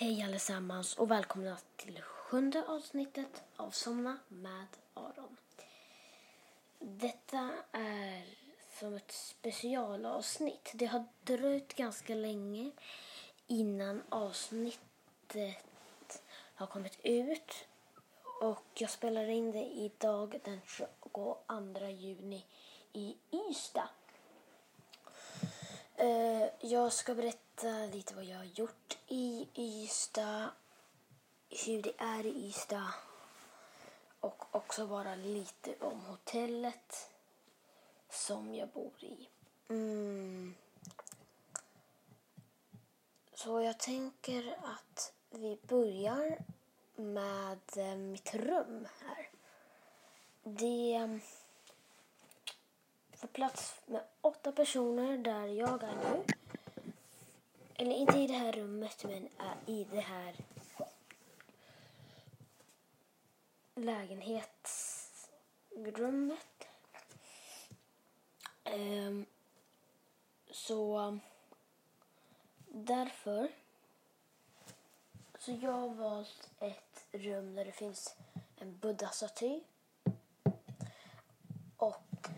Hej allesammans och välkomna till sjunde avsnittet av Somna med Aron. Detta är som ett specialavsnitt. Det har dröjt ganska länge innan avsnittet har kommit ut. Och jag spelar in det idag den 22 juni i Ystad. Eh, jag ska berätta lite vad jag har gjort i Ystad, hur det är i Ystad och också bara lite om hotellet som jag bor i. Mm. Så jag tänker att vi börjar med eh, mitt rum här. Det får plats med åtta personer där jag är nu. Eller inte i det här rummet, men äh, i det här lägenhetsrummet. Um, så därför så jag har valt ett rum där det finns en buddha-staty och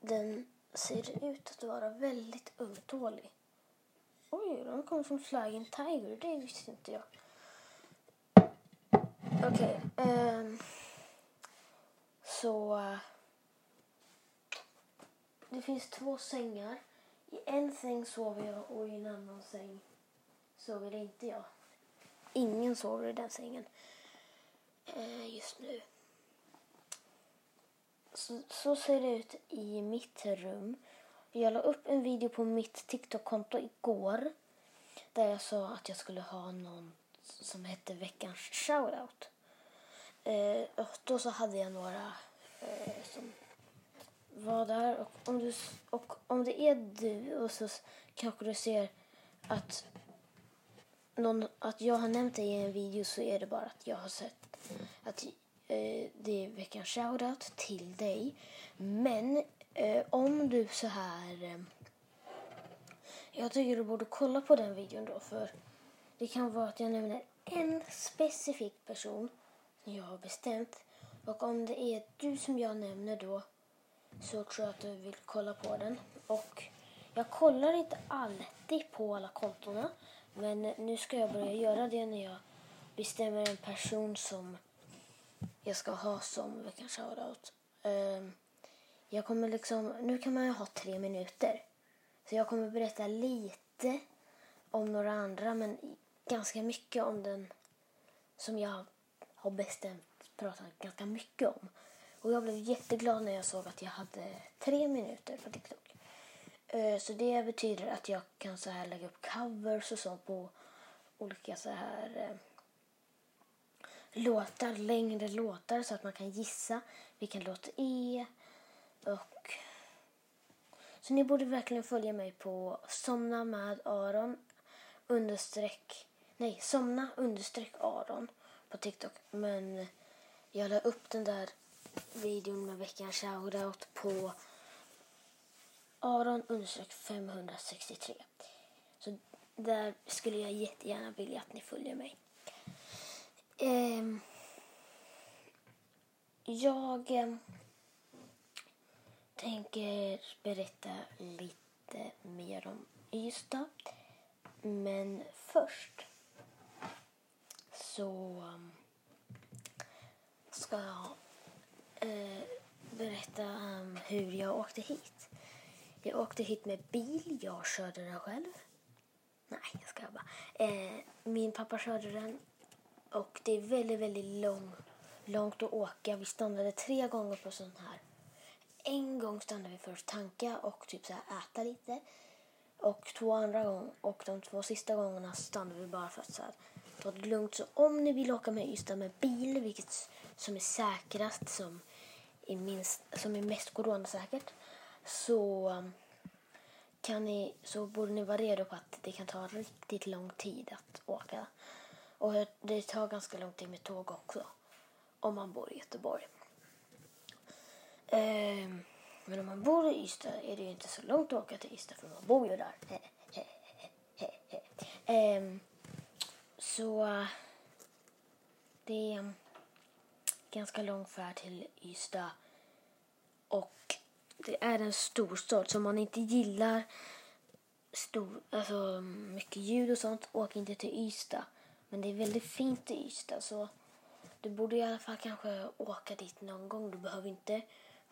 den ser ut att vara väldigt ömtålig. Oj, de kommer från Flying Tiger. Det visste inte jag. Okej. Okay, um, ehm, så... Det finns två sängar. I en säng sover jag och i en annan säng sover inte jag. Ingen sover i den sängen uh, just nu. Så, så ser det ut i mitt rum. Jag la upp en video på mitt TikTok-konto igår där jag sa att jag skulle ha någon som hette veckans shoutout. Eh, och då så hade jag några eh, som var där och om, du, och om det är du och så kanske du ser att, någon, att jag har nämnt dig i en video så är det bara att jag har sett att eh, det är veckans shoutout till dig. Men eh, om du så här... Eh, jag tycker du borde kolla på den videon då för det kan vara att jag nämner en specifik person som jag har bestämt. Och om det är du som jag nämner då så tror jag att du vill kolla på den. Och jag kollar inte alltid på alla kontona men nu ska jag börja göra det när jag bestämmer en person som jag ska ha som veckans shoutout. Um, ehm, jag kommer liksom, nu kan man ju ha tre minuter. Så jag kommer berätta lite om några andra men ganska mycket om den som jag har bestämt prata ganska mycket om. Och jag blev jätteglad när jag såg att jag hade tre minuter på TikTok. Eh, så det betyder att jag kan så här lägga upp covers och så på olika så här eh, låtar, längre låtar så att man kan gissa vilken låt det är. Och så ni borde verkligen följa mig på Somna med Aron understreck nej, Somna understreck Aron på TikTok. Men jag la upp den där videon med veckans shoutout på Aron understreck 563. Så där skulle jag jättegärna vilja att ni följer mig. Eh, jag eh, tänker berätta lite mer om Ystad. Men först så um, ska jag eh, berätta om hur jag åkte hit. Jag åkte hit med bil. Jag körde den själv. Nej, jag ska bara. Eh, min pappa körde den och det är väldigt, väldigt lång, långt att åka. Vi stannade tre gånger på sån här. En gång stannade vi för att tanka och typ så här äta lite. Och två andra gånger och de två sista gångerna stannade vi bara för att så här, ta det lugnt. Så om ni vill åka med Ystad med bil, vilket som är säkrast, som är, minst, som är mest coronasäkert, så um, kan ni, så borde ni vara redo på att det kan ta riktigt lång tid att åka och det tar ganska lång tid med tåg också. Om man bor i Göteborg. Eh, men om man bor i Ystad är det ju inte så långt att åka till Ystad för man bor ju där. Eh, Så det är ganska lång färd till Ystad. Och det är en storstad så om man inte gillar stor, alltså mycket ljud och sånt, åk inte till Ystad. Men det är väldigt fint i Ystad så du borde i alla fall kanske åka dit någon gång. Du behöver inte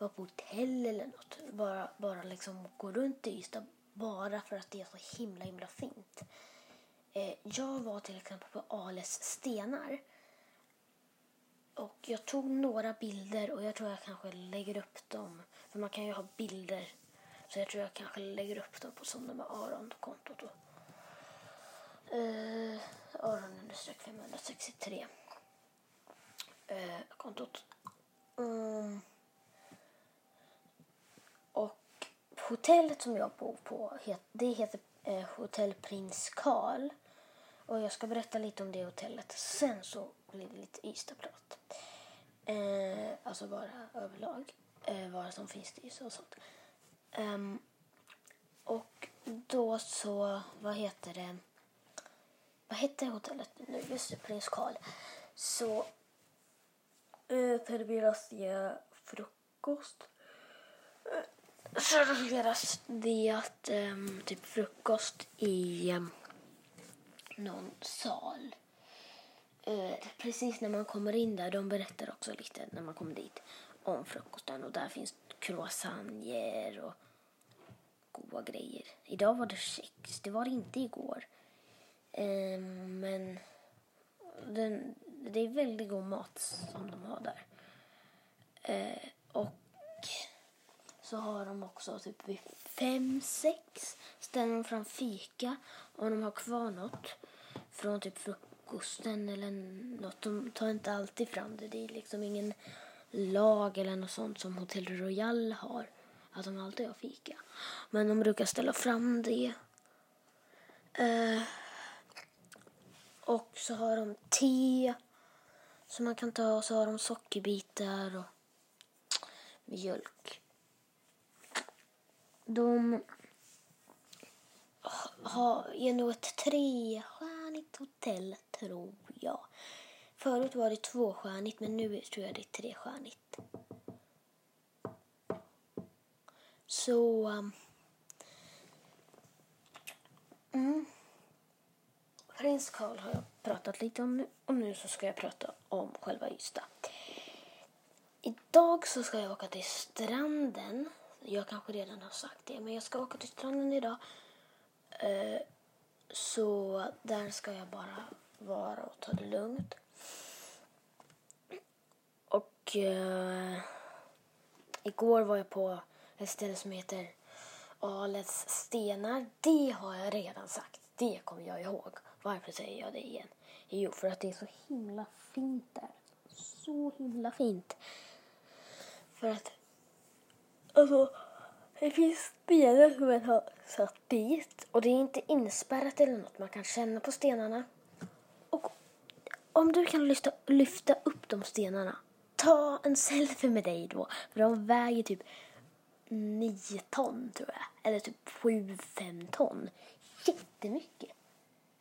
vara på hotell eller något. Bara, bara liksom gå runt i Ystad bara för att det är så himla himla fint. Eh, jag var till exempel på Ales stenar. Och jag tog några bilder och jag tror jag kanske lägger upp dem. För man kan ju ha bilder. Så jag tror jag kanske lägger upp dem på Sonne med Aron-kontot då. Eh, Aron 563. Eh, kontot. Mm. Och hotellet som jag bor på, det heter eh, Hotell Prins Karl. Och jag ska berätta lite om det hotellet. Sen så blir det lite Ystadprat. Eh, alltså bara överlag. Eh, vad som finns i Ystad och sånt. Um, och då så, vad heter det? Vad hette hotellet nu? Just det, Prins Karl. Så eh, serveras det frukost. Eh, serveras det um, typ frukost i um, någon sal. Uh, precis när man kommer in där, de berättar också lite när man kommer dit om frukosten och där finns croissanter och goda grejer. Idag var det kex, det var det inte igår. Um, men den, det är väldigt god mat som de har där. Uh, och så har de också typ vid fem, sex ställer de fram fika om de har kvar något från typ frukosten eller något. De tar inte alltid fram det. Det är liksom ingen lag eller något sånt som Hotel Royal har. Att de alltid har fika. Men de brukar ställa fram det. Eh, och så har de te som man kan ta och så har de sockerbitar och mjölk. De har, är nog ett trestjärnigt hotell, tror jag. Förut var det tvåstjärnigt, men nu tror jag det är trestjärnigt. Så... Um, mm. Prins Karl har jag pratat lite om nu och nu så ska jag prata om själva Ystad. Idag så ska jag åka till stranden. Jag kanske redan har sagt det, men jag ska åka till stranden idag. Eh, så där ska jag bara vara och ta det lugnt. Och eh, igår var jag på ett ställe som heter Alets stenar. Det har jag redan sagt. Det kommer jag ihåg. Varför säger jag det igen? Jo, för att det är så himla fint där. Så himla fint. För att, alltså, det finns stenar som man har satt dit och det är inte inspärrat eller något. Man kan känna på stenarna. Och om du kan lyfta, lyfta upp de stenarna, ta en selfie med dig då. För de väger typ 9 ton tror jag. Eller typ 7-5 ton. Jättemycket.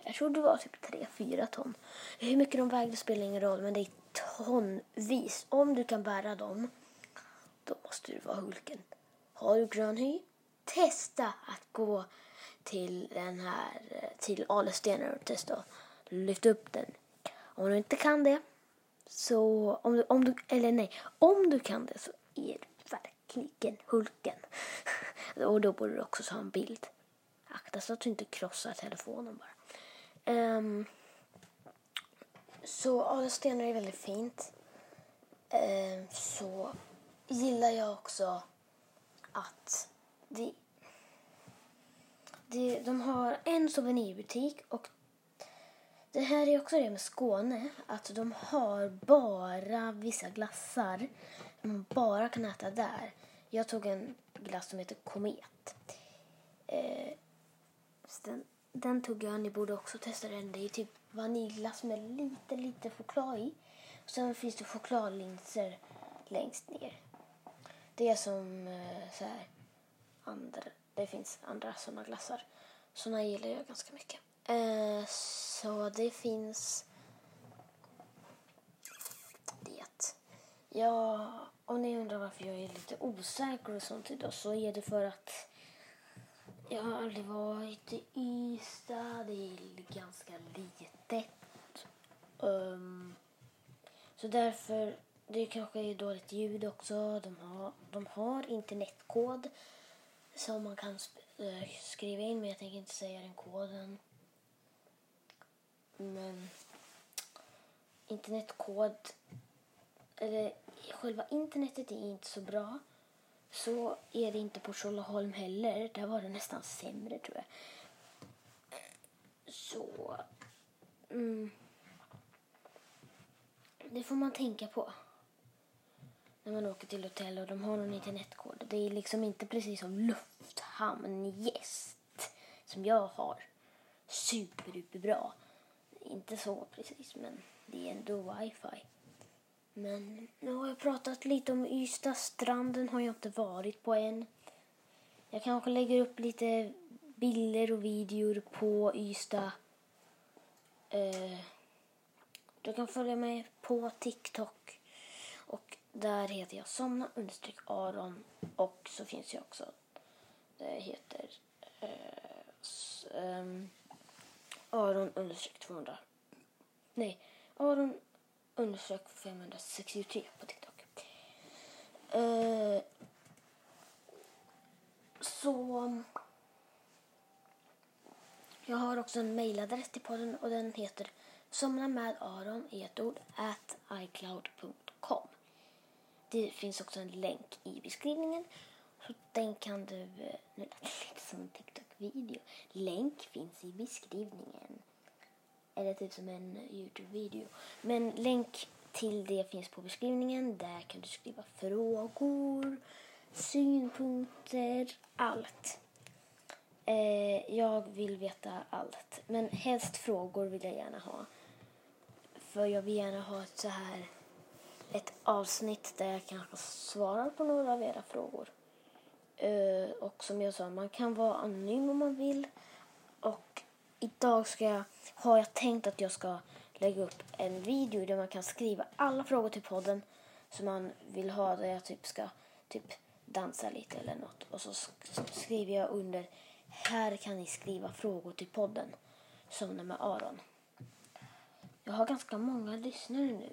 Jag tror det var typ 3-4 ton. Hur mycket de vägde spelar ingen roll men det är tonvis. Om du kan bära dem då måste du vara Hulken. Har du grön hy? Testa att gå till den här eh, till Alestenen och testa att lyfta upp den. Om du inte kan det så om du, om du eller nej, om du kan det så är du verkligen Hulken. och då borde du också ta en bild. Akta så att du inte krossar telefonen bara. Um, så Alestenar är väldigt fint. Um, så gillar jag också att det, det, de har en souvenirbutik och det här är också det med Skåne, att de har bara vissa glassar man bara kan äta där. Jag tog en glass som heter Komet. Eh, den, den tog jag, ni borde också testa den. Det är typ vaniljglass med lite, lite choklad i. Och sen finns det chokladlinser längst ner. Det är som eh, så här, andra, det finns andra sådana glassar. Sådana gillar jag ganska mycket. Eh, Så det finns det. Ja, om ni undrar varför jag är lite osäker och sånt idag så är det för att jag har aldrig varit i Ystad. Det är ganska litet. Um, så därför, det kanske är dåligt ljud också. De har, de har internetkod som man kan eh, skriva in men jag tänker inte säga den koden. Men internetkod, eller själva internetet är inte så bra. Så är det inte på Tjolöholm heller. Där var det nästan sämre tror jag. Så... Mm, det får man tänka på när man åker till hotell och de har någon internetkod. Det är liksom inte precis som lufthamngäst som jag har. Superduperbra. Inte så precis, men det är ändå wifi. Men nu har jag pratat lite om Ystad. Stranden har jag inte varit på än. Jag kanske lägger upp lite bilder och videor på Ystad. Eh, du kan följa mig på TikTok. Och där heter jag Somna understreck Aron. Och så finns jag också. Det heter eh, um, Aron understreck 200. Nej, Aron understreck 563 på TikTok. Eh, så jag har också en mailadress till podden och den heter somna med Aron i ett ord at icloud.com. Det finns också en länk i beskrivningen så den kan du, eh, nu lät det lite som en TikTok-video. Länk finns i beskrivningen. Eller typ som en Youtube-video. Men länk till det finns på beskrivningen. Där kan du skriva frågor, synpunkter, allt. Eh, jag vill veta allt. Men helst frågor vill jag gärna ha. För jag vill gärna ha ett så här ett avsnitt där jag kanske svarar på några av era frågor. Uh, och som jag sa, man kan vara anonym om man vill. Och idag ska jag, har jag tänkt att jag ska lägga upp en video där man kan skriva alla frågor till podden som man vill ha. Där jag typ ska typ dansa lite eller något. Och så skriver jag under här kan ni skriva frågor till podden. Somna med Aron. Jag har ganska många lyssnare nu.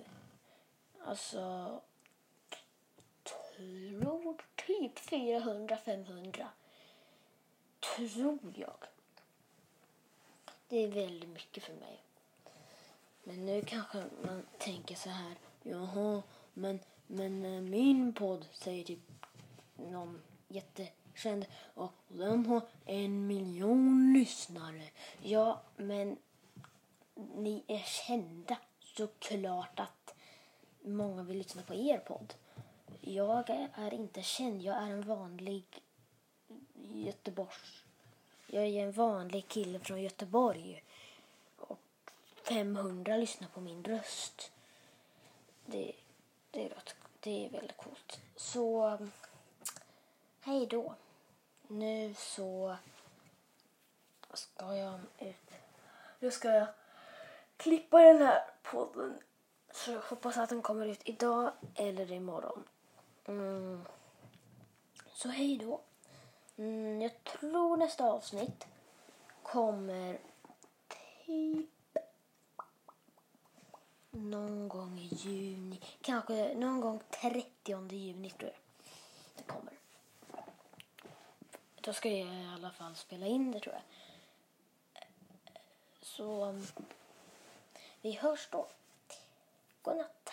Alltså, tror typ 400-500. Tror jag. Det är väldigt mycket för mig. Men nu kanske man tänker så här. Jaha, men, men eh, min podd säger typ någon jättekänd och den har en miljon lyssnare. Ja, men ni är kända. Såklart att många vill lyssna på er podd. Jag är inte känd. Jag är en vanlig Göteborgs... Jag är en vanlig kille från Göteborg. Och 500 lyssnar på min röst. Det, det, är, rätt, det är väldigt coolt. Så, hej då. Nu så ska jag ut. Nu ska jag klippa den här podden så jag hoppas att den kommer ut idag eller imorgon. Mm. Så hej då. Mm, jag tror nästa avsnitt kommer typ någon gång i juni. Kanske någon gång 30 juni tror jag det kommer. Då ska jag i alla fall spela in det tror jag. Så mm, vi hörs då. Godnatt.